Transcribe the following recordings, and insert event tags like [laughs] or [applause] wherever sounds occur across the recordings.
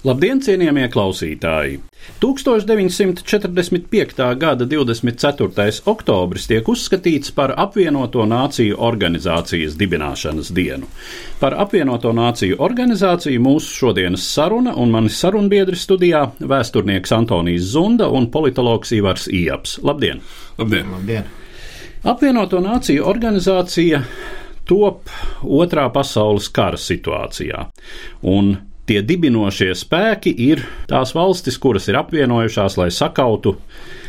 Labdien, cienījamie klausītāji! 1945. gada 24. oktobris tiek uzskatīts par apvienoto nāciju organizācijas dibināšanas dienu. Par apvienoto nāciju organizāciju mūsu šodienas saruna un mani sarunbiedri studijā - vēsturnieks Antonijs Zunda un politologs Ivars Ieps. Labdien! Labdien! Labdien! Apvienoto nāciju organizācija top Otrā pasaules kara situācijā. Un tie dibinošie spēki ir tās valstis, kuras ir apvienojušās, lai sakautu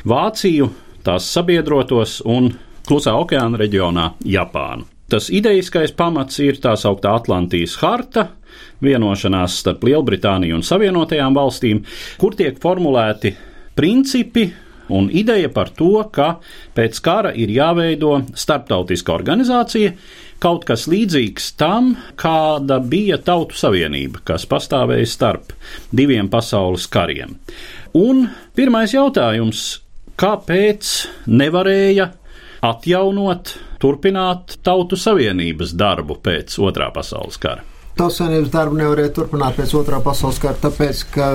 Vāciju, tās sabiedrotos un Klusā okeāna reģionā Japānu. Tas idejiskais pamats ir tā sauktā Atlantijas harta, vienošanās starp Lielbritāniju un Savienotajām valstīm, kur tiek formulēti principi un ideja par to, ka pēc kara ir jāveido starptautiska organizācija, kaut kas līdzīgs tam, kāda bija Tautu Savienība, kas pastāvēja starp diviem pasaules kariem. Un pirmais jautājums - kāpēc nevarēja atjaunot, turpināt Tautu Savienības darbu pēc Otrā pasaules kara? Tautsājības darbu nevarēja turpināt pēc otrā pasaules kara, tāpēc, ka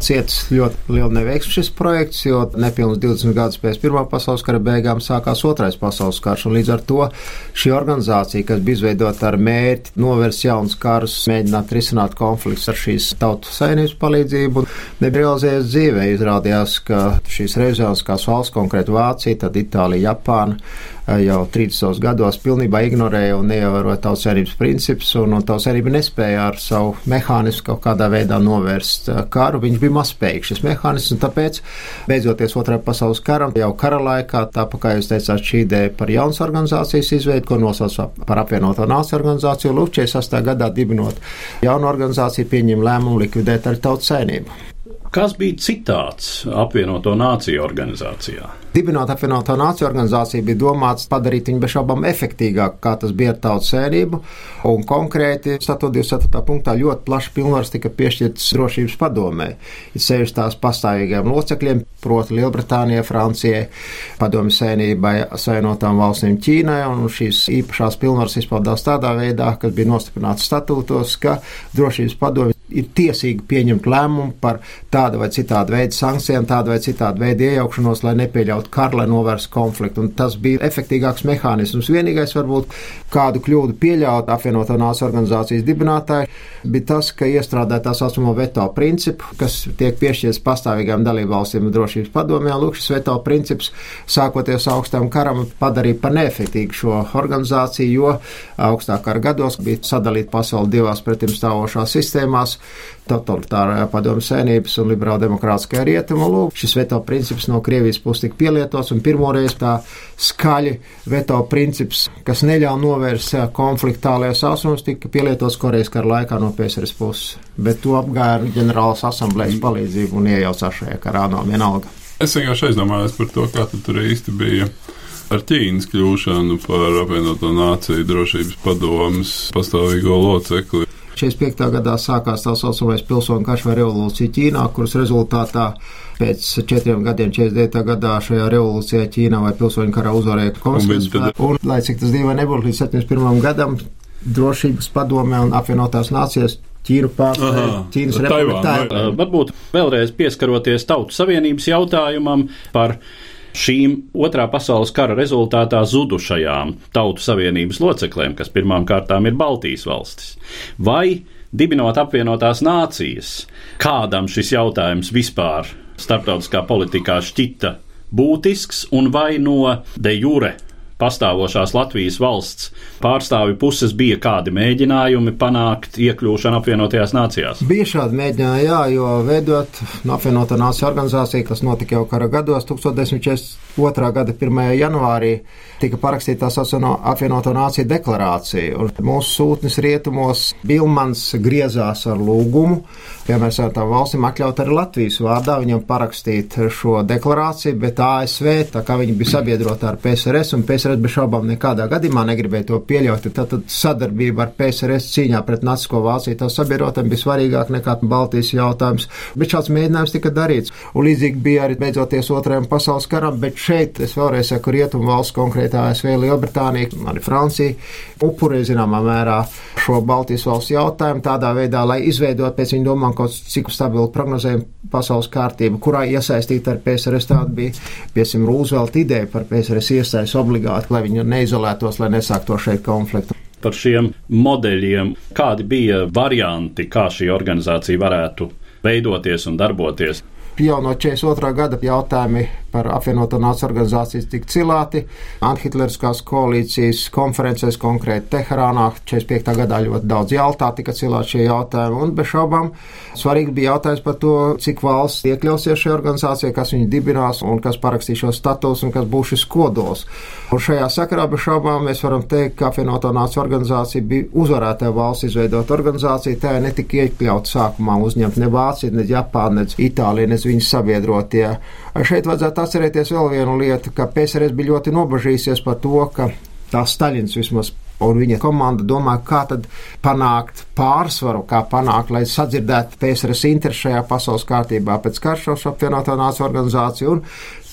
cietis ļoti liela neveiksme šis projekts, jo nepilnīgi 20 gadus pēc Pirmā pasaules kara beigām sākās Otrais pasaules karš. Līdz ar to šī organizācija, kas bija izveidota ar mērķi novērst jaunus karus, mēģināt risināt konfliktus ar šīs tautu saimnības palīdzību, nebija realizējies dzīvē. Izrādījās, ka šīs reizēskās valsts, konkrēti Vācija, tad Itālija, Japāna, jau 30 gados pilnībā ignorēja un neievēroja tautsērības principus, un, un tautsērība nespēja ar savu mehānismu kaut kādā veidā novērst karu. Viņš bija mazspējīgs šis mehānisms, un tāpēc, beidzoties otrajā pasaules karam, jau kara laikā, tāpat kā jūs teicāt, šī ideja par jaunas organizācijas izveidu, ko nosauc par apvienoto nāciju organizāciju, lūk, 48. gadā dibinot jaunu organizāciju, pieņem lēmumu likvidēt arī tautsēnību. Kas bija citāts apvienoto nāciju organizācijā? Dibinot apvienoto nāciju organizāciju bija domāts padarīt viņu bez šaubām efektīgāku, kā tas bija ar tautas sēnību, un konkrēti statūta 24. punktā ļoti plaši pilnvars tika piešķirts drošības padomē. Ir sevišķi tās pastāvīgiem locekļiem, proti Lielbritānijai, Francijai, padomju sēnībai, savienotām valstīm Ķīnai, un šīs īpašās pilnvaras izpaudās tādā veidā, kas bija nostiprināts statūtos, ka drošības padomju ir tiesīgi pieņemt lēmumu par tādu vai citādu veidu sankcijām, tādu vai citādu veidu iejaukšanos, lai nepieļautu karu, lai novērstu konfliktu. Un tas bija efektīgāks mehānisms. Vienīgais, varbūt, kādu kļūdu pieļaut apvienotā nāciju organizācijas dibinātāji, bija tas, ka iestrādāja tā saucamo veto principu, kas tiek piešķirts pastāvīgām dalībvalstīm drošības padomjā. Lūk, šis veto princips, sākoties augstam karam, padarīja par neefektīgu šo organizāciju, jo augstā kara gados bija sadalīta pasauli divās pretim stāvošās sistēmās totalitārajā padomu sēnības un liberāla demokrātiskajā rietumā. Lūk, šis veto princips no Krievijas puses tika pielietots, un pirmoreiz tā skaļi veto princips, kas neļauj novērst konfliktu tālajos austrumos, tika pielietots Korejas kara laikā no PSRS puses. Bet to apgāja ģenerālas asamblējas palīdzību un iejaucās šajā karā no vienalga. Es vienkārši aizdomājos par to, kā tur īsti bija ar Ķīnas kļūšanu par apvienoto nāciju drošības padomus pastāvīgo locekli. 45. gadā sākās tā saucamais pilsoņu karš vai revolūcija Ķīnā, kuras rezultātā pēc četriem gadiem, 49. gadā šajā revolūcijā Ķīnā vai pilsoņu karā uzvarēja komunistiskais spēks. Un, lai cik tas dīvaini nebūtu, līdz 71. gadam drošības padomē un apvienotās nācijas Ķīnu pārstāvja Ķīnas republikā. Varbūt vēlreiz pieskaroties Tautu Savienības jautājumam par šīm otrā pasaules kara rezultātā zudušajām Tautu Savienības locekļiem, kas pirmām kārtām ir Baltijas valstis. Vai dibinot apvienotās nācijas, kādam šis jautājums vispār starptautiskā politikā šķita būtisks un vai no de jure pastāvošās Latvijas valsts pārstāvju puses bija kādi mēģinājumi panākt iekļūšanu apvienotajās nācijās? Bija šādi mēģinājumi, jā, jo veidot apvienotā nācija organizāciju, kas notika jau kara gados, 1942. gada 1. janvārī tika parakstīta apvienoto nāciju deklarācija. Un mūsu sūtnis rietumos Bilmans griezās ar lūgumu, mēs tām valstīm atļaut arī Latvijas vārdā viņam parakstīt šo deklarāciju, bet ASV, tā kā viņi bija sabiedrota ar PSRS, un PSRS bez šaubām nekādā gadījumā negribēja to pieļaut, tad, tad sadarbība ar PSRS cīņā pret Nacisko Vāciju tā sabiedrotiem bija svarīgāk nekā Baltijas jautājums. Bet šāds mēģinājums tika darīts. Un līdzīgi bija arī beidzoties otrajam pasaules karam, bet šeit es vēlreiz saku, rietumu valsts konkrēti ASV, Lielbritānija, arī Francija upurē zināmā mērā šo Baltijas valsts jautājumu tādā veidā, lai izveidot pēc viņu domām kaut cik stabilu prognozējumu pasaules kārtību, kurā iesaistīta ar PSRS tāda bija, piemēram, Rūzvelta ideja par PSRS iesaistu obligāti, lai viņi neizolētos, lai nesāktu šeit konfliktu par šiem modeļiem, kādi bija varianti, kā šī organizācija varētu veidoties un darboties. Jau no 42. gada jautājumi par apvienoto nāciju organizācijas tika cilāti. Antihitleriskās koalīcijas konferencēs, konkrēti Teherānā, 45. gadā ļoti daudz jautā tika cilāti šie jautājumi, un bez šaubām svarīgi bija jautājums par to, cik valsts iekļausies šajā organizācijā, kas viņu dibinās un kas parakstīs šo status un kas būs šis kodols. Un šajā sakarā bez šaubām mēs varam teikt, ka apvienoto nāciju organizācija bija uzvarētāja valsts izveidot organizāciju, tā netika iekļaut sākumā uzņemt ne Vācija, ne Japāna, ne Itālija, ne viņas sabiedrotie. Šeit vajadzētu atcerēties vēl vienu lietu, ka PSRS bija ļoti nobažījusies par to, ka tā Staļins vismaz un viņa komanda domā, kā tad panākt pārsvaru, kā panākt, lai sadzirdētu PSRS interesi šajā pasaules kārtībā pēc karšos apvienotā nācija organizācija un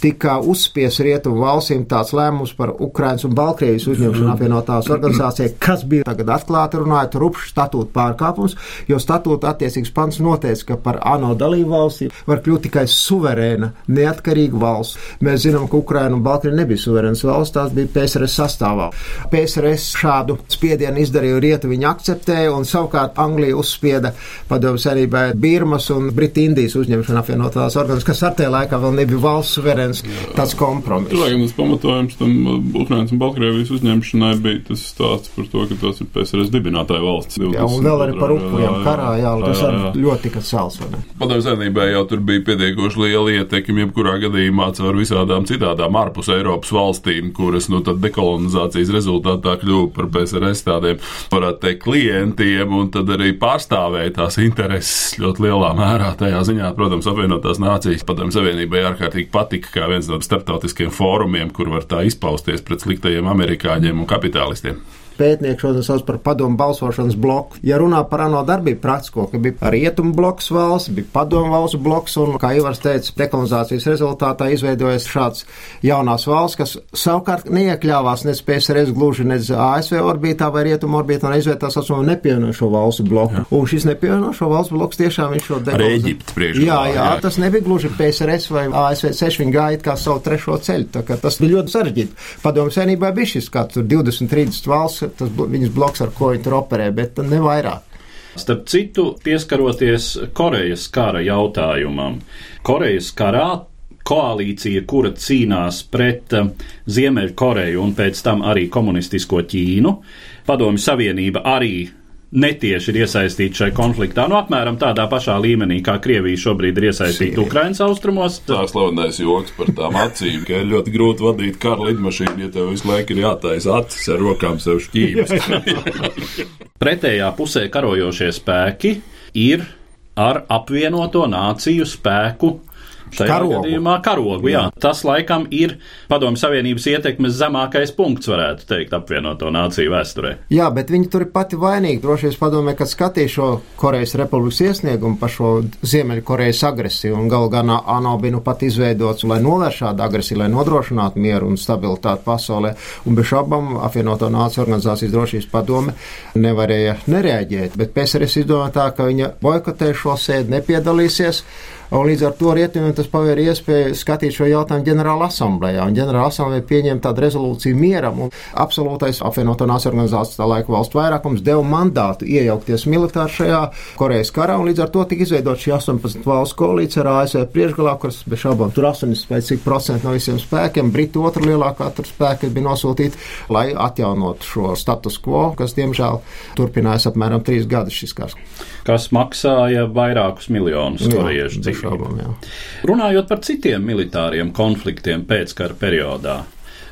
tika uzspies rietumu valstīm tāds lēmums par Ukrainas un Baltkrievijas uzņemšanu mhm. apvienotās organizācijā, [clears throat] kas bija tagad atklāti runājot rupšu statūtu pārkāpums, jo statūta attiecīgs pants noteica, ka par ANO dalību valstīm var kļūt tikai suverēna, neatkarīga valsts. Mēs zinām, ka Ukraina un Baltkrievija nebija suverēnas valsts, tās bija PSRS sastāvā. PSRS šādu spiedienu izdarīja rietu, viņi akceptēja, un savukārt Anglija uzspieda padomu senībai Birmas un Britindijas uzņemšanu apvienotās organizācijas, kas ar tajā laikā vēl nebija valsts suverēna viens tāds kompromiss. Lai gan tas pamatojums tam uh, Ukrainas un Baltkrievijas uzņemšanai bija tas stāsts par to, ka tas ir PSRS dibinātāja valsts. Jā, un vēl arī par upuriem karā, jā, jā, tas jā, jā. ļoti tika cels. Padomju savienībā jau tur bija pietiekoši liela ietekme, jebkurā gadījumā caur visādām citādām ārpus Eiropas valstīm, kuras nu tad dekolonizācijas rezultātā kļuva par PSRS tādiem, varētu teikt, klientiem, un tad arī pārstāvēja tās intereses ļoti lielā mērā. Tajā ziņā, protams, apvienotās nācijas padomju savienībai ārkārtīgi patika, kā viens no starptautiskiem fórumiem, kur var tā izpausties pret sliktajiem amerikāņiem un kapitālistiem pētnieki šodien sauc par padomu balsošanas bloku. Ja runā par ANO darbību praktisko, ka bija rietumu bloks valsts, bija padomu valsts bloks, un, kā Ivars teica, dekolonizācijas rezultātā izveidojas šāds jaunās valsts, kas savukārt neiekļāvās nec PSRS gluži nec ASV orbītā vai rietumu orbītā, un izvērtās atsaucumu nepievienošo valstu bloku. Jā. Un šis nepievienošo valstu bloks tiešām viņš šo dekolonizāciju. Jā, jā, jā, tas nebija gluži PSRS vai ASV ceļš, viņi gāja kā savu trešo ceļu, tā kā tas bija ļoti sarežģīti. Padomu senībā bija šis, kā tur 20, 30 valsts tas viņas bloks, ar ko viņi tur operē, bet ne vairāk. Starp citu, pieskaroties Korejas kara jautājumam, Korejas karā koalīcija, kura cīnās pret eh, Ziemeļkoreju un pēc tam arī komunistisko Ķīnu, Padomju Savienība arī netieši ir iesaistīti šai konfliktā. Nu, apmēram tādā pašā līmenī, kā Krievija šobrīd ir iesaistīta Ukraiņas austrumos. Tā slavenais joks par tām acīm, ka ir ļoti grūti vadīt kara lidmašīnu, ja tev visu laiku ir jātaisa acis ar rokām sev šķīvis. [laughs] Pretējā pusē karojošie spēki ir ar apvienoto nāciju spēku Šajā karogu. gadījumā karogu. Jā. jā. Tas laikam ir Padomju Savienības ietekmes zemākais punkts, varētu teikt, apvienoto nāciju vēsturē. Jā, bet viņi tur ir pati vainīgi. Droši vien padomē, kad skatīja šo Korejas republikas iesniegumu par šo Ziemeļkorejas agresiju, un gal galā ANO bija nu pat izveidots, lai novērš šādu agresiju, lai nodrošinātu mieru un stabilitāti pasaulē. Un bez šaubām apvienoto nāciju organizācijas drošības padome nevarēja nereaģēt. Bet PSRS izdomāja tā, ka viņa boikotē šo sēdi, nepiedalīsies. Un līdz ar to rietumiem tas pavēra iespēju skatīt šo jautājumu ģenerāla asamblējā. Un ģenerāla asamblēja pieņēma tādu rezolūciju mieram, un absolūtais apvienoto nāciju organizācijas tā laika valstu vairākums deva mandātu iejaukties militāri šajā Korejas karā, un līdz ar to tika izveidot šī 18 valstu koalīcija ar ASV priekšgalā, kuras bez šaubām tur 80 vai cik procenti no visiem spēkiem, Britu otra lielākā tur spēki bija nosūtīti, lai atjaunotu šo status quo, kas diemžēl turpinājās apmēram trīs gadus šis kars. Kas maksāja vairākus miljonus korejiešu dzīvību. Runājot par citiem militāriem konfliktiem pēckara periodā,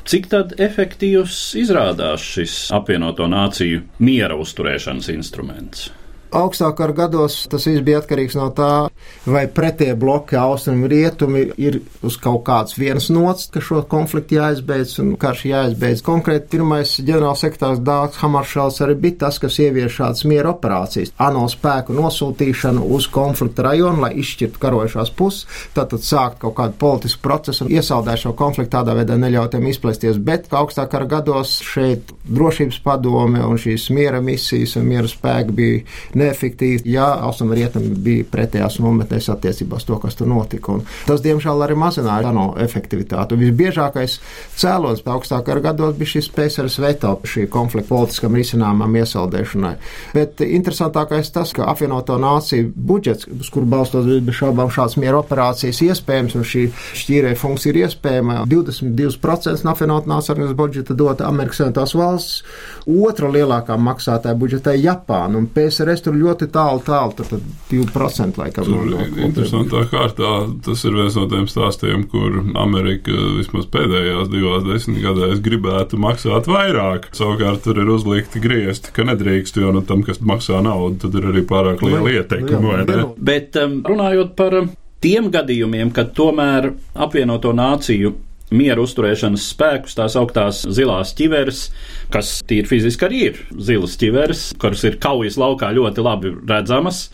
Cik tad efektīvs izrādās šis apvienoto nāciju miera uzturēšanas instruments? Augstāk ar gados tas viss bija atkarīgs no tā, vai pretie bloki, austrumi, rietumi ir uz kaut kāds viens nots, ka šo konfliktu jāizbeidz un karš jāizbeidz. Konkrēti, pirmais ģenerālsekretārs Dārgs Hamaršals arī bija tas, kas ievieš šādas miera operācijas, ANO spēku nosūtīšanu uz konflikta rajonu, lai izšķirtu karojušās puses, tātad sākt kaut kādu politisku procesu un iesaldēt šo konfliktu tādā veidā neļautiem izplēsties. Bet augstāk ar gados šeit drošības padome un šīs miera misijas un miera spēki bija neefektīvi, ja austrumrietumi bija pretējās nometnēs attiecībās to, kas tur notika. Un tas, diemžēl, arī mazināja ANO efektivitāti. Un visbiežākais cēlonis augstākā gados bija šis PSRS veto šī konflikta politiskam risinājumam iesaldēšanai. Bet interesantākais tas, ka apvienoto nāciju budžets, uz kuru balstos bez šaubām šāds miera operācijas iespējams, un šī šķīrē funkcija ir iespējama, 22% no apvienotās nācijas budžeta dot Amerikas Savienotās valsts, otra lielākā maksātāja budžetā Japāna, un PSRS tur ļoti tālu, tālu, tad, tad 2% laikam. Tur no, no, interesantā kārtā tas ir viens no tiem stāstiem, kur Amerika vismaz pēdējās divās desmitgadēs gribētu maksāt vairāk. Savukārt tur ir uzlikti griezti, ka nedrīkst, jo no tam, kas maksā naudu, tad ir arī pārāk liela nu, ietekme. Nu, Bet um, runājot par um, tiem gadījumiem, kad tomēr apvienoto nāciju miera uzturēšanas spēkus, tās augtās zilās ķiveres, kas tīri fiziski arī ir zilas ķiveres, kuras ir kaujas laukā ļoti labi redzamas.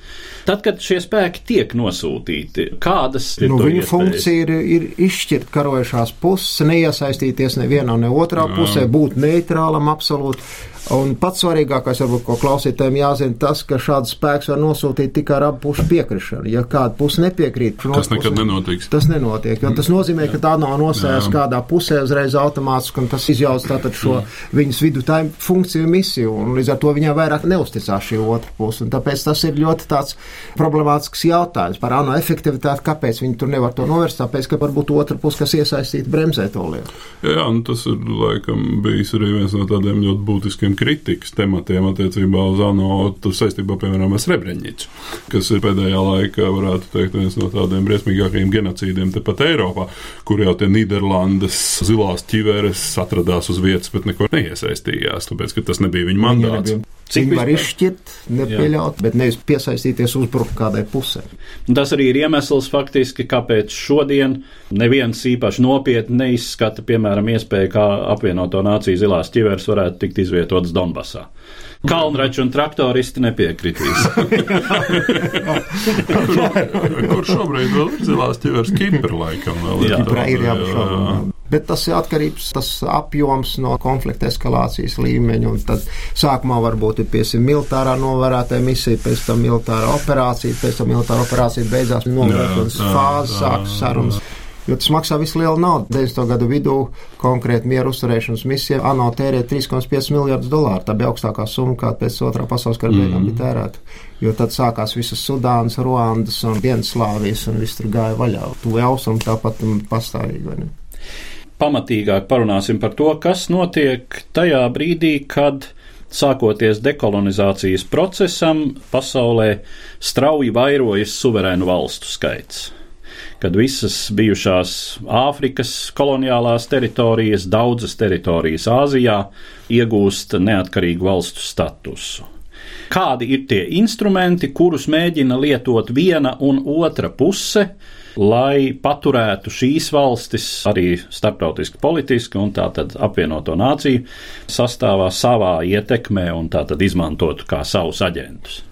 Tad, kad šie spēki tiek nosūtīti, kādas ir nu, viņu iespējas? funkcija ir, ir izšķirt karojušās puses, neiesaistīties nevienā ne otrā Jā. pusē, būt neitrālam absolūti. Un pats svarīgākais, varbūt, ko klausītājiem jāzina, tas, ka šāds spēks var nosūtīt tikai ar abu pušu piekrišanu. Ja kāda puse nepiekrīt, tas nekad puse, nenotiks. Tas nenotiek, jo tas nozīmē, ka tā nav nosējas kādā pusē uzreiz automātiski, un tas izjauc tātad šo viņas vidutāju funkciju misiju, un līdz ar to viņai vairāk neusticās šī otra puse. Un tāpēc tas ir ļoti tāds problemātisks jautājums par ANO efektivitāti, kāpēc viņi tur nevar to novērst, tāpēc, ka varbūt otra puse, kas iesaistīta bremzē to lietu. Jā, jā nu tas ir laikam bijis arī viens no tādiem ļoti būtiskiem kritikas tematiem attiecībā uz ANO saistībā, piemēram, ar Srebrenicu, kas ir pēdējā laikā, varētu teikt, viens no tādiem briesmīgākajiem genocīdiem tepat Eiropā, kur jau tie Nīderlandes zilās ķiveres atradās uz vietas, bet neko neiesaistījās, tāpēc, ka tas nebija viņa mandāts. Viņa Cik Viņi var izšķirt, nepieļaut, Jā. bet nevis piesaistīties uzbrukt kādai pusē. Tas arī ir iemesls faktiski, kāpēc šodien neviens īpaši nopietni neizskata, piemēram, iespēju, kā apvienoto nāciju zilās ķiveres varētu tikt izvietotas Donbasā. Kalnraču un traktoristi nepiekritīs. [laughs] Kur šobrīd vēl ir zilās ķiveres Kipra laikam vēl ir? Kiprā ir jāapšaubām. Bet tas ir atkarīgs tas apjoms no konflikta eskalācijas līmeņa. Tad sākumā varbūt ir piesim militārā novērētāja misija, pēc tam militārā operācija, pēc tam militārā operācija beidzās novērtēšanas fāze, sākas sarunas. Jo tas maksā visu lielu naudu. 90. gadu vidū konkrēti mieru uzturēšanas misija ANO tērē 3,5 miljardus dolāru. Tā bija augstākā summa, kāda pēc otrā pasaules kara beigām mm. bija tērēta. Jo tad sākās visas Sudānas, Ruandas un Dienaslāvijas, un viss tur gāja vaļā. Tuvu austrumu tāpat pastāvīgi pamatīgāk parunāsim par to, kas notiek tajā brīdī, kad sākoties dekolonizācijas procesam, pasaulē strauji vairojas suverēnu valstu skaits. Kad visas bijušās Āfrikas koloniālās teritorijas, daudzas teritorijas Āzijā iegūst neatkarīgu valstu statusu. Kādi ir tie instrumenti, kurus mēģina lietot viena un otra puse, lai paturētu šīs valstis arī starptautiski politiski un tātad apvienoto nāciju sastāvā savā ietekmē un tātad izmantotu kā savus aģentus.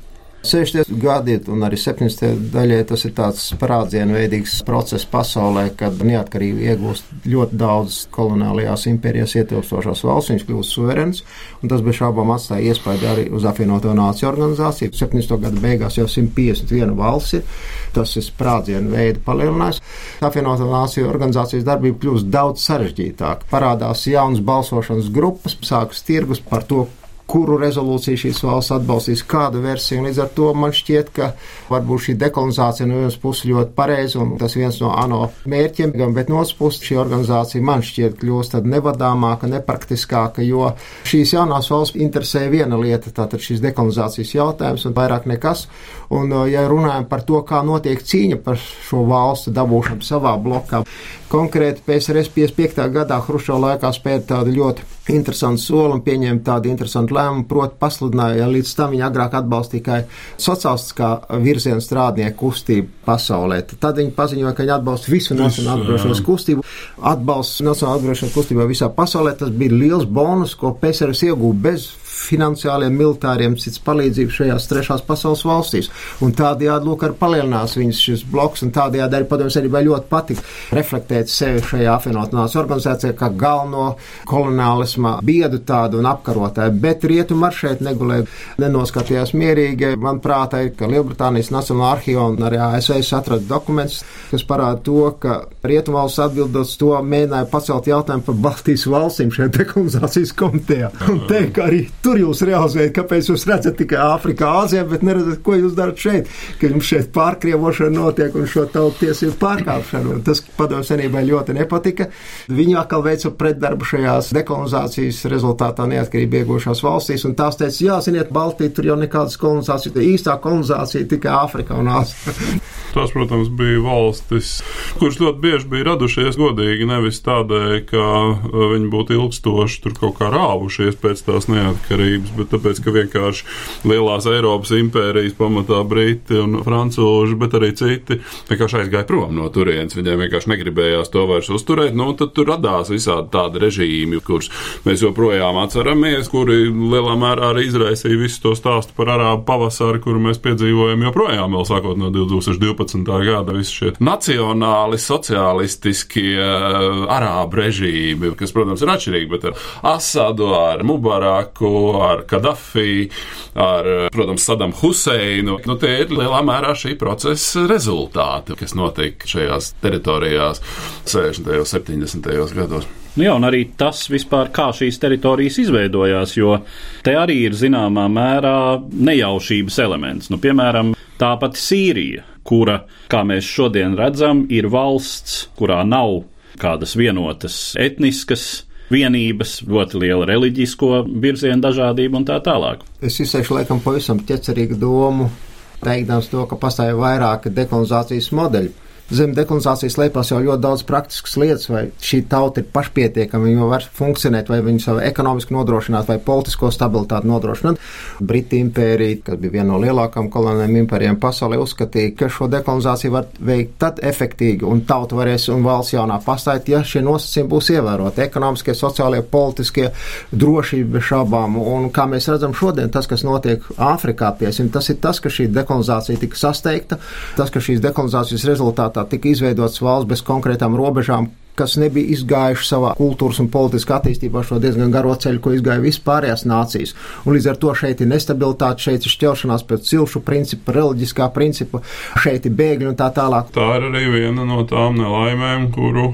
60. gadi un arī 70. daļai tas ir tāds parādzienveidīgs process pasaulē, kad neatkarību iegūst ļoti daudz koloniālajās impērijas ietilpstošās valsts, viņas kļūst suverenas, un tas bez šaubām atstāja iespēju arī uz apvienoto nāciju organizāciju. 70. gada beigās jau 151 valsts ir, tas ir sprādzienu veidu palielinājums. Apvienoto nāciju organizācijas darbība kļūst daudz sarežģītāka. Parādās jaunas balsošanas grupas, sākas tirgus par to, kuru rezolūciju šīs valsts atbalstīs, kādu versiju. Līdz ar to man šķiet, ka varbūt šī dekolonizācija no vienas puses ļoti pareiza un tas viens no ANO mērķiem, bet no otras puses šī organizācija man šķiet kļūst tad nevadāmāka, nepraktiskāka, jo šīs jaunās valsts interesē viena lieta, tātad šis dekolonizācijas jautājums un vairāk nekas. Un, ja runājam par to, kā notiek cīņa par šo valstu dabūšanu savā blokā, konkrēti PSRS 55. gadā Hrušo laikā spēja tādu ļoti interesantu soli un pieņēma tādu interesantu lēmumu, proti pasludināja, ja līdz tam viņa agrāk atbalstīja tikai sociālistiskā virziena strādnieku kustību pasaulē. Tad viņi paziņoja, ka viņi atbalsta visu nacionālo atbrīvošanas kustību, atbalsts nacionālo atbrīvošanas kustībā visā pasaulē. Tas bija liels bonus, ko PSRS iegūta bez finansiāliem, militāriem, cits palīdzību šajās trešās pasaules valstīs. Un tādējādi, lūk, arī palielinās viņas šis bloks, un tādējādi arī padomjas arī ļoti patika reflektēt sevi šajā apvienotās organizācijā kā galveno koloniālisma biedu tādu un apkarotāju. Bet rietumar šeit negulēja, nenoskatījās mierīgi. Man prātā ir, ka Lielbritānijas Nacionālā arhīva un arī ASV atrada dokumentus, kas parāda to, ka rietumvalsts atbildot to mēģināja pacelt jautājumu par Baltijas valstīm šajā dekolonizācijas komitejā. Un teikt, ka arī tur jūs realizējat, kāpēc jūs redzat tikai Āfrikā, Āzijā, bet neredzat, ko jūs darat šeit, ka jums šeit pārkrievošana notiek un šo tautu tiesību pārkāpšana. Un tas padomu senībai ļoti nepatika. Viņi atkal veica pretdarbu šajās dekolonizācijas rezultātā neatkarību iegūšās valstīs, un tās teica, jā, ziniet, Baltija tur jau nekādas kolonizācijas, īstā kolonizācija tikai Āfrikā un Āzijā. [laughs] Tās, protams, bija valstis, kuras ļoti bieži bija radušies godīgi, nevis tādēļ, ka viņi būtu ilgstoši tur kaut kā rāvušies pēc tās neatkarības, bet tāpēc, ka vienkārši lielās Eiropas impērijas pamatā Briti un Francūži, bet arī citi vienkārši aizgāja prom no turienes. Viņiem vienkārši negribējās to vairs uzturēt. Nu, tad tur radās visādi tādi režīmi, kurus mēs joprojām atceramies, kuri lielā mērā arī izraisīja visu to stāstu par arābu pavasari, kuru mēs piedzīvojam joprojām vēl sākot no 2012. 12. gada visi šie nacionāli, sociālistiskie uh, arābu režīmi, kas, protams, ir atšķirīgi, bet ar Asadu, ar Mubaraku, ar Kadafi, ar, protams, Sadam Huseinu. Nu, tie ir lielā mērā šī procesa rezultāti, kas notika šajās teritorijās 60. un 70. gados. Nu jā, un arī tas vispār, kā šīs teritorijas izveidojās, jo te arī ir zināmā mērā nejaušības elements. Nu, piemēram, tā pati Sīrija, kura, kā mēs šodien redzam, ir valsts, kurā nav kādas vienotas etniskas vienības, ļoti liela reliģisko virzienu dažādība un tā tālāk. Es izsaišu laikam pavisam ķecerīgu domu, teikdams to, ka pastāv vairāki dekolonizācijas modeļi zem dekolonizācijas slēpjas jau ļoti daudz praktiskas lietas, vai šī tauta ir pašpietiekama, viņa var funkcionēt, vai viņa savu ekonomisku nodrošināt, vai politisko stabilitāti nodrošināt. Briti impērija, kas bija viena no lielākajām koloniālajām impērijām pasaulē, uzskatīja, ka šo dekolonizāciju var veikt tad efektīgi, un tauta varēs un valsts jaunā pastāvēt, ja šie nosacījumi būs ievēroti - ekonomiskie, sociālie, politiskie, drošība šaubām. Un kā mēs redzam šodien, tas, kas notiek Āfrikā, piesim, tas ir tas, ka šī dekolonizācija tika sasteigta, tas, ka šīs dekolonizācijas rezultātā rezultātā tika izveidots valsts bez konkrētām robežām, kas nebija izgājuši savā kultūras un politiskā attīstībā šo diezgan garo ceļu, ko izgāja vispārējās nācijas. Un līdz ar to šeit ir nestabilitāte, šeit ir šķelšanās pēc cilšu principa, reliģiskā principa, šeit ir bēgļi un tā tālāk. Tā ir arī viena no tām nelaimēm, kuru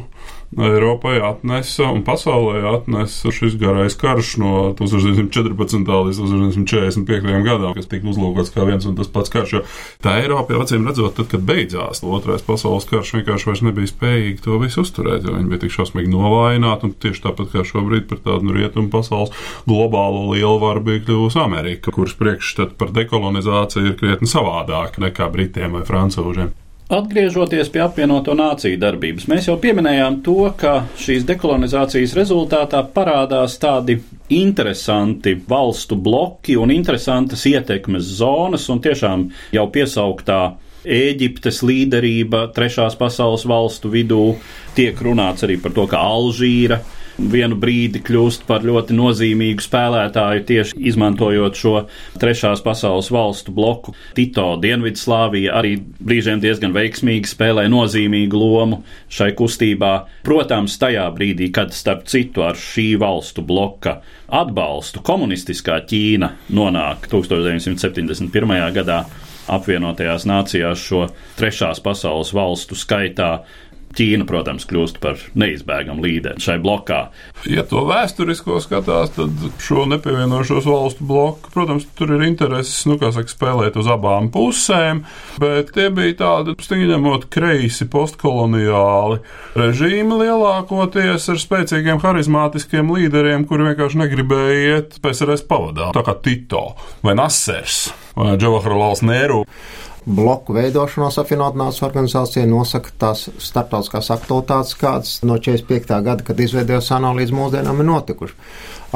Eiropai atnesa un pasaulē atnesa šis garais karš no 1914. līdz 1945. gadam, kas tika uzlūkots kā viens un tas pats karš. Jo tā Eiropa, jau acīm redzot, tad, kad beidzās otrais pasaules karš, vienkārši vairs nebija spējīgi to visu uzturēt, jo viņi bija tik šausmīgi novājināti. Un tieši tāpat kā šobrīd par tādu nu, rietumu pasaules globālo lielvaru bija kļuvusi Amerika, kuras priekšstats par dekolonizāciju ir krietni savādāk nekā Britiem vai Francūžiem. Atgriežoties pie apvienoto nāciju darbības, mēs jau pieminējām to, ka šīs dekolonizācijas rezultātā parādās tādi interesanti valstu bloki un interesantas ietekmes zonas, un tiešām jau piesauktā Ēģiptes līderība trešās pasaules valstu vidū. Tiek runāts arī par to, ka Alžīra vienu brīdi kļūst par ļoti nozīmīgu spēlētāju tieši izmantojot šo trešās pasaules valstu bloku. Tito Dienvidslāvija arī brīžiem diezgan veiksmīgi spēlē nozīmīgu lomu šai kustībā. Protams, tajā brīdī, kad starp citu ar šī valstu bloka atbalstu komunistiskā Ķīna nonāk 1971. gadā apvienotajās nācijās šo trešās pasaules valstu skaitā Ķīna, protams, kļūst par neizbēgamu līderi šai blokā. Ja to vēsturisko skatās, tad šo nepievienošos valstu bloku, protams, tur ir intereses, nu, kā saka, spēlēt uz abām pusēm, bet tie bija tādi, stingņemot, kreisi postkoloniāli režīmi lielākoties ar spēcīgiem harizmātiskiem līderiem, kuri vienkārši negribēja iet PSRS pavadā, tā kā Tito vai Nasers vai Džavaharlals Nēru bloku veidošanos apvienotās organizācija nosaka tās starptautiskās aktualitātes, kādas no 45. gada, kad izveidojās ANO līdz mūsdienām ir notikuši.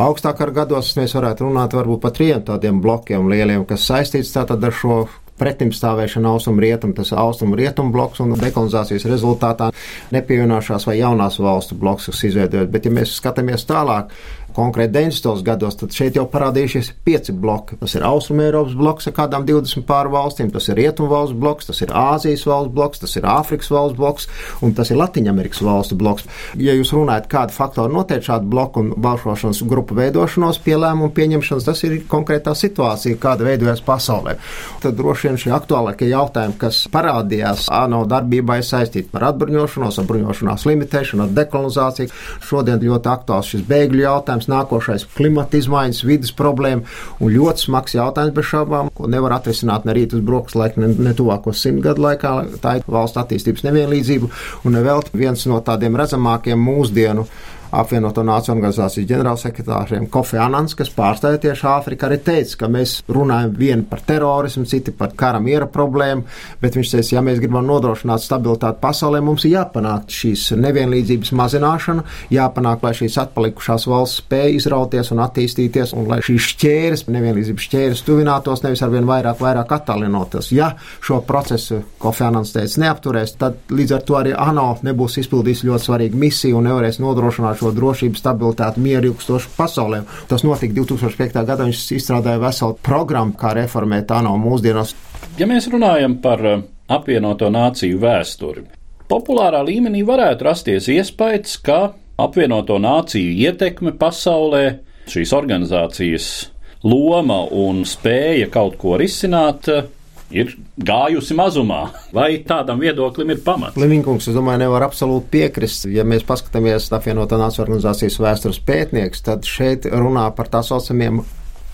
Augstāk ar gados mēs varētu runāt varbūt par trim tādiem blokiem lieliem, kas saistīts tātad ar šo pretimstāvēšana austrumu rietumu, tas austrumu rietumu bloks un dekolonizācijas rezultātā nepievienošās vai jaunās valstu bloks, kas izveidojot. Bet, ja mēs skatāmies tālāk, konkrēti 90. gados, tad šeit jau parādījušies pieci bloki. Tas ir Austrumēropas bloks ar kādām 20 pāri valstīm, tas ir Rietumu valsts bloks, tas ir Āzijas valsts bloks, tas ir Āfrikas valsts bloks un tas ir Latvijas valstu bloks. Ja jūs runājat, kādi faktori noteic šādu bloku un balsošanas grupu veidošanos, pielēmumu pieņemšanas, tas ir konkrētā situācija, kāda veidojas pasaulē. Tad droši vien šie aktuālākie jautājumi, kas parādījās ANO darbībā, ir saistīti par atbruņošanos, atbruņošanās limitēšanu, dekolonizāciju. Šodien ļoti aktuāls šis bēgļu jautājums jautājums, nākošais klimata izmaiņas, vidas problēma un ļoti smags jautājums bez šaubām, ko nevar atrisināt ne rīt uz brokas laika, ne, ne tuvāko simt gadu laikā. Tā ir valsts attīstības nevienlīdzība un nevēl viens no tādiem redzamākiem mūsdienu apvienoto nāciju organizācijas ģenerālsekretāriem Kofi Anans, kas pārstāja tieši Āfriku, arī teica, ka mēs runājam vieni par terorismu, citi par kara miera problēmu, bet viņš teica, ja mēs gribam nodrošināt stabilitāti pasaulē, mums ir jāpanāk šīs nevienlīdzības mazināšana, jāpanāk, lai šīs atpalikušās valsts spēja izrauties un attīstīties, un lai šīs šķēres, nevienlīdzības šķēres tuvinātos, nevis arvien vairāk, vairāk attālinoties. Ja šo procesu Kofi Anans teica neapturēs, tad līdz ar to arī ANO nebūs izpildījis ļoti svarīgu misiju un nevarēs nodrošināt šo drošību, stabilitāti, mieru ilgstošu pasaulē. Tas notika 2005. gadā. Viņš izstrādāja veselu programmu, kā reformēt ANO mūsdienās. Ja mēs runājam par eh, apvienoto nāciju vēsturi, populārā līmenī varētu rasties iespējas, ka apvienoto nāciju ietekme pasaulē, šīs organizācijas loma un spēja kaut ko risināt ir gājusi mazumā. Vai tādam viedoklim ir pamats? Livinkungs, es domāju, nevar absolūti piekrist. Ja mēs paskatāmies apvienotā nāciju organizācijas vēstures pētnieks, tad šeit runā par tā saucamiem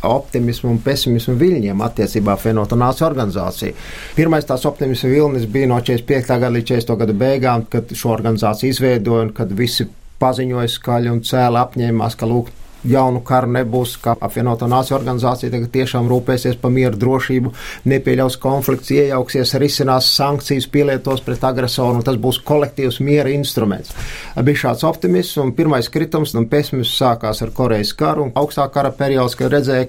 optimismu un pesimismu viļņiem attiecībā apvienoto nāciju organizāciju. Pirmais tās optimismu vilnis bija no 45. gada līdz 40. gada beigām, kad šo organizāciju izveidoja un kad visi paziņoja skaļi un cēli apņēmās, ka lūk, jaunu karu nebūs, ka apvienoto nāciju organizācija tagad tiešām rūpēsies par mieru drošību, nepieļaus konflikts, iejauksies, risinās sankcijas, pielietos pret agresoru, un tas būs kolektīvs miera instruments. Bija šāds optimisms, un pirmais kritums un pesimisms sākās ar Korejas karu, un augstā kara periods, kad redzēja,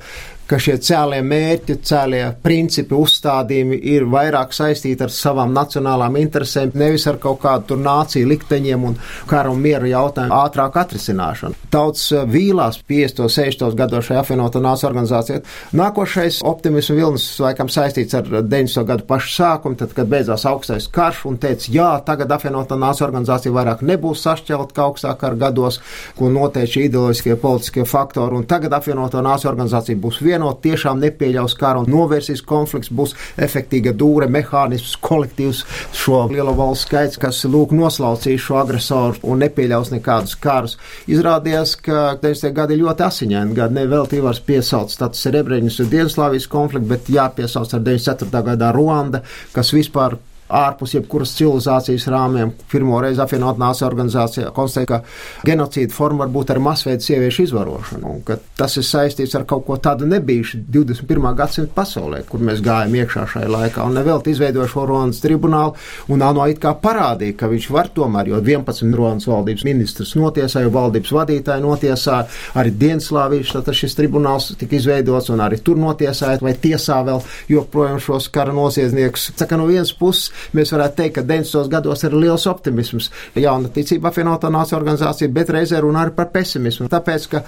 ka šie cēlie mērķi, cēlie principi, uzstādījumi ir vairāk saistīti ar savām nacionālām interesēm, nevis ar kaut kādu tur nāciju likteņiem un kara un miera jautājumu ātrāk atrisināšanu. Tauts eh, vīlās 50. 60. gados šajā apvienotā nāciju organizācijā. Nākošais optimismu vilnis laikam saistīts ar 90. gadu pašu sākumu, tad, kad beidzās augstais karš un teica, jā, tagad apvienotā nāciju organizācija vairāk nebūs sašķelta kā augstā kara gados, ko noteica ideoloģiskie politiskie faktori, un tagad apvienotā nāciju organizācija būs viena vienot, tiešām nepieļaus karu un novērsīs konflikts, būs efektīga dūre, mehānisms, kolektīvs šo lielo valstu skaits, kas lūk noslaucīs šo agresoru un nepieļaus nekādus karus. Izrādījās, ka 90. gadi ļoti asiņaini gadi, nevelti var piesaukt status Rebreņus un Dienslāvijas konfliktu, bet jāpiesauc ar 94. gadā Ruanda, kas vispār ārpus jebkuras civilizācijas rāmjiem. Pirmo reizi apvienot nāciju organizācija konstatēja, ka genocīda forma var būt ar masveidu sieviešu izvarošanu, un ka tas ir saistīts ar kaut ko tādu nebijušu 21. gadsimta pasaulē, kur mēs gājām iekšā šajā laikā, un nevēlt izveidoja šo Ronas tribunālu, un ANO it kā parādīja, ka viņš var tomēr, jo 11 Ronas valdības ministrs notiesāja, valdības vadītāji notiesāja, arī Dienslāvijas šis tribunāls tika izveidots, un arī tur notiesāja, vai tiesā vēl joprojām šos kara noziedzniekus. Tā kā no vienas puses mēs varētu teikt, ka 90. gados ir liels optimisms, jauna ticība apvienotā nācija organizācija, bet reizē runā arī par pesimismu. Tāpēc, ka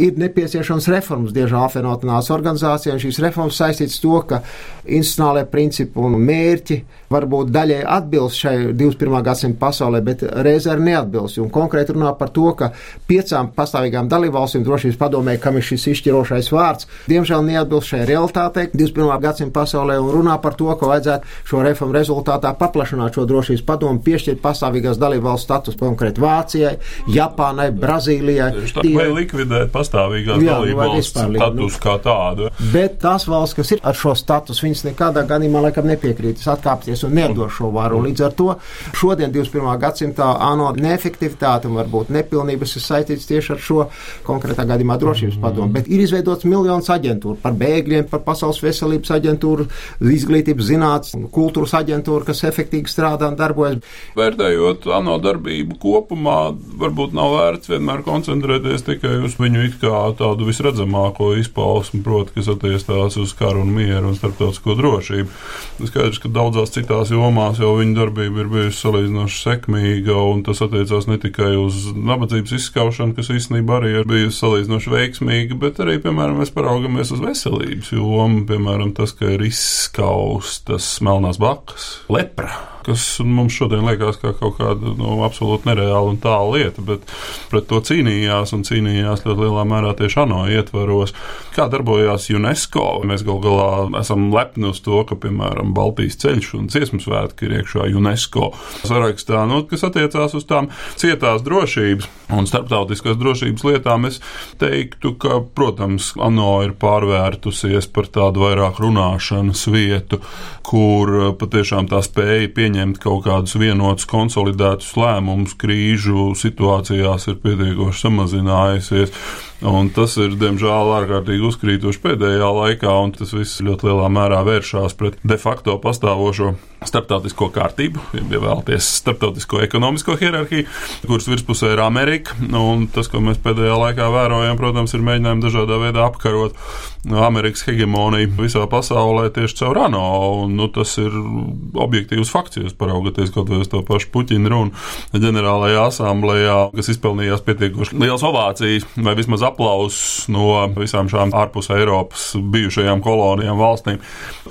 ir nepieciešams reformas diezgan apvienotā nācija organizācija, un šīs reformas saistītas to, ka institucionālajie principi un mērķi varbūt daļai atbilst šai 21. gadsimta pasaulē, bet reizē arī neatbilst. Un konkrēti runā par to, ka piecām pastāvīgām dalībvalstīm drošības padomē, kam ir šis izšķirošais vārds, diemžēl neatbilst šai realitātei 21. gadsimta pasaulē un runā par to, ka vajadzētu šo reformu rezultātā paplašināt šo drošības padomu, piešķirt pastāvīgās dalībvalstu status konkrēti Vācijai, Japānai, Brazīlijai. Tā, vai likvidēt pastāvīgās Jā, nu, dalībvalsts status kā tādu. Bet tās valsts, kas ir ar šo statusu, viņas nekādā gadījumā laikam nepiekrītas atkāpties un nedod šo varu. Un Līdz ar to šodien, 21. gadsimtā, ANO neefektivitāte un varbūt nepilnības ir saistīts tieši ar šo konkrētā gadījumā drošības padomu. Bet ir izveidots miljonus aģentūru par bēgļiem, par pasaules veselības aģentūru, izglītības zinātnes, kultūras aģentūru, kas efektīvi strādā un darbojas. Vērtējot ANO darbību kopumā, varbūt nav vērts vienmēr koncentrēties tikai uz viņu it kā tādu visredzamāko izpausmu, proti, kas attiecās uz karu un mieru un starptautisko drošību. Skaidrs, ka daudzās citās jomās jau viņa darbība ir bijusi salīdzinoši sekmīga, un tas attiecās ne tikai uz nabadzības izskaušanu, kas īstenībā arī ir bijusi salīdzinoši veiksmīga, bet arī, piemēram, mēs paraugamies uz veselības jomu, piemēram, tas, ka ir izskaustas melnās bakas, lepra kas mums šodien liekas kā kaut kāda nu, absolūti nereāla un tāla lieta, bet pret to cīnījās un cīnījās ļoti lielā mērā tieši ANO ietvaros. Kā darbojās UNESCO? Mēs gal galā esam lepni uz to, ka, piemēram, Baltijas ceļš un dziesmu svētki ir iekšā UNESCO sarakstā, nu, kas attiecās uz tām cietās drošības un starptautiskās drošības lietām. Es teiktu, ka, protams, ANO ir pārvērtusies par tādu vairāk runāšanas vietu, kur patiešām tā spēja pieņemt pieņemt kaut kādus vienotus, konsolidētus lēmumus krīžu situācijās ir pietiekoši samazinājusies. Un tas ir, diemžēl, ārkārtīgi uzkrītoši pēdējā laikā, un tas viss ļoti lielā mērā vēršās pret de facto pastāvošo starptautisko kārtību, ja vēlaties starptautisko ekonomisko hierarhiju, kuras virspusē ir Amerika. Un tas, ko mēs pēdējā laikā vērojam, protams, ir mēģinājumi dažādā veidā apkarot Amerikas hegemoniju visā pasaulē tieši caur ANO. Un, nu, tas ir objektīvs fakts, ja paraugaties kaut vai uz to pašu Puķina runu ģenerālajā asamblējā, kas izpelnījās pietiekoši liels ovācijas vai vismaz aplausus no visām šām ārpus Eiropas bijušajām kolonijām valstīm.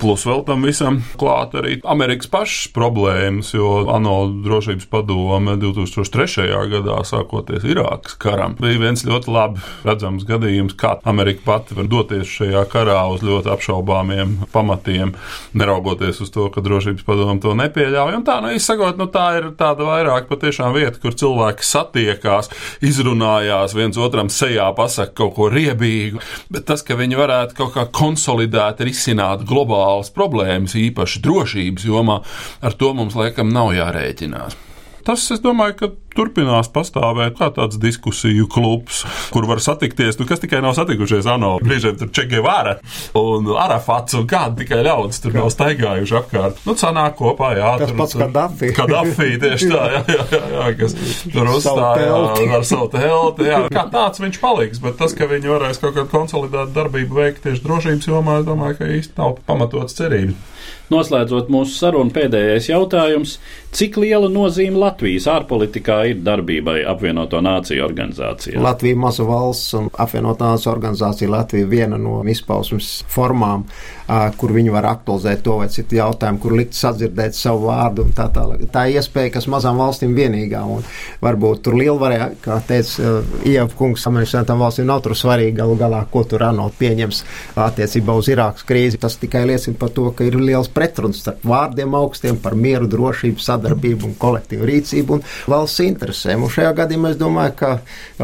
Plus vēl tam visam klāt arī Amerikas pašas problēmas, jo ANO drošības padome 2003. gadā, sākoties Irākas karam, bija viens ļoti labi redzams gadījums, kā Amerika pati var doties šajā karā uz ļoti apšaubāmiem pamatiem, neraugoties uz to, ka drošības padome to nepieļauj. Un tā, nu, izsakot, nu, tā ir tāda vairāk patiešām vieta, kur cilvēki satiekās, izrunājās viens otram sejā, pasaka kaut ko riebīgu, bet tas, ka viņi varētu kaut kā konsolidēt, risināt globālas problēmas, īpaši drošības jomā, ar to mums laikam nav jārēķinās. Tas, es domāju, ka turpinās pastāvēt kā tāds diskusiju klubs, kur var satikties, nu, kas tikai nav satikušies ANO. Brīžiem tur Čekevāra un Arafats un kādi tikai ļaudis tur nav staigājuši apkārt. Nu, sanāk kopā, jā. Tas tur, pats Kaddafi. Kaddafi, tieši tā, jā, jā, jā, jā kas tur uzstājās ar savu telti, jā. Kā tāds viņš paliks, bet tas, ka viņi varēs kaut kādu konsolidētu darbību veikt tieši drošības jomā, es domāju, ka īsti nav pamatots cerības. Noslēdzot mūsu sarunu, pēdējais jautājums. Cik liela nozīme Latvijas ārpolitikā ir darbībai apvienoto nāciju organizācijā? Latvija maza valsts un apvienotā nāciju organizācija Latvija viena no izpausmes formām, kur viņi var aktualizēt to vai citu jautājumu, kur likt sadzirdēt savu vārdu tā. Tā ir iespēja, kas mazām valstīm vienīgā un varbūt tur lielvarē, kā teica Ieva kungs, amerikāņu valstīm nav tur svarīgi galu galā, ko tur ANO pieņems attiecībā uz Irākas krīzi. Tas tikai liecina par to, ka ir liels pretruns starp vārdiem augstiem par mieru, drošību, sadarbību un kolektīvu rīcību un valsts interesēm. Un šajā gadījumā es domāju, ka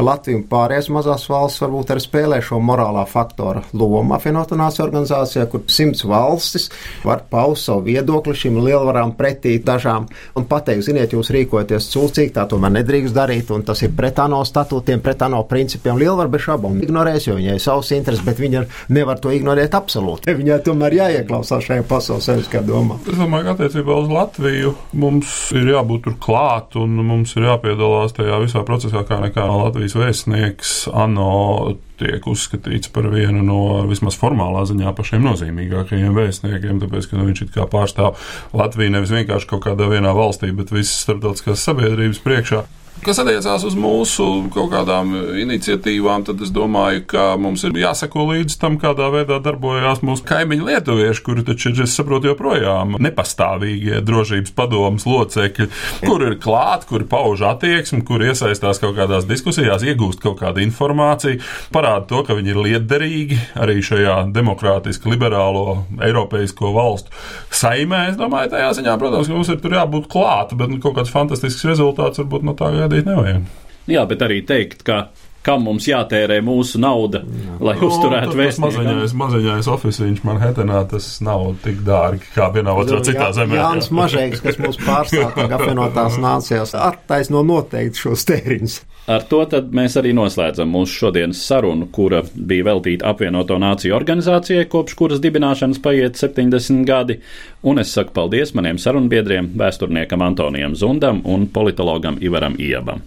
Latvija un pārējās mazās valsts varbūt arī spēlē šo morālā faktora lomu apvienotā nācija organizācijā, kur simts valstis var paust savu viedokli šīm lielvarām pretī dažām un pateikt, ziniet, jūs rīkojaties cūcīgi, tā tomēr nedrīkst darīt, un tas ir pret ANO statūtiem, pret ANO principiem. Lielvar bez šaubām ignorēs, jo viņai ir savs intereses, bet viņa nevar to ignorēt absolūti. [laughs] Viņai tomēr jāieklausās šajā pasaules seviskā domā. Es domāju, ka attiecībā uz Latviju mums ir jābūt tur klāt un mums ir jāpiedalās tajā visā procesā, kā nekā Latvijas vēstnieks ANO tiek uzskatīts par vienu no vismaz formālā ziņā pašiem nozīmīgākajiem vēstniekiem, tāpēc, ka nu, viņš it kā pārstāv Latviju nevis vienkārši kaut kādā vienā valstī, bet visas starptautiskās sabiedrības priekšā. Kas attiecās uz mūsu kaut kādām iniciatīvām, tad es domāju, ka mums ir jāseko līdz tam, kādā veidā darbojās mūsu kaimiņu lietuvieši, kuri taču ir, es saprotu, joprojām nepastāvīgie drošības padomas locekļi, kur ir klāt, kuri pauž attieksmi, kur iesaistās kaut kādās diskusijās, iegūst kaut kādu informāciju, parāda to, ka viņi ir lietderīgi arī šajā demokrātiski liberālo eiropeisko valstu saimē. Es domāju, tajā ziņā, protams, mums ir tur jābūt klāt, bet nu, kaut kāds fantastisks rezultāts varbūt no tā gaidīt nevajag. Jā, bet arī teikt, ka kam mums jātērē mūsu nauda, lai Nu, uzturētu tas vēstnieku. maziņais, maziņais oficiāls Manhetenā, tas nav tik dārgi kā vienā otrā citā zemē. Jānis Mažēks, kas mūs pārstāv apvienotās nācijās, attaisno noteikti šos tēriņus. Ar to tad mēs arī noslēdzam mūsu šodienas sarunu, kura bija veltīta apvienoto nāciju organizācijai, kopš kuras dibināšanas paiet 70 gadi. Un es saku paldies maniem sarunbiedriem, vēsturniekam Antonijam Zundam un politologam Ivaram Iebam.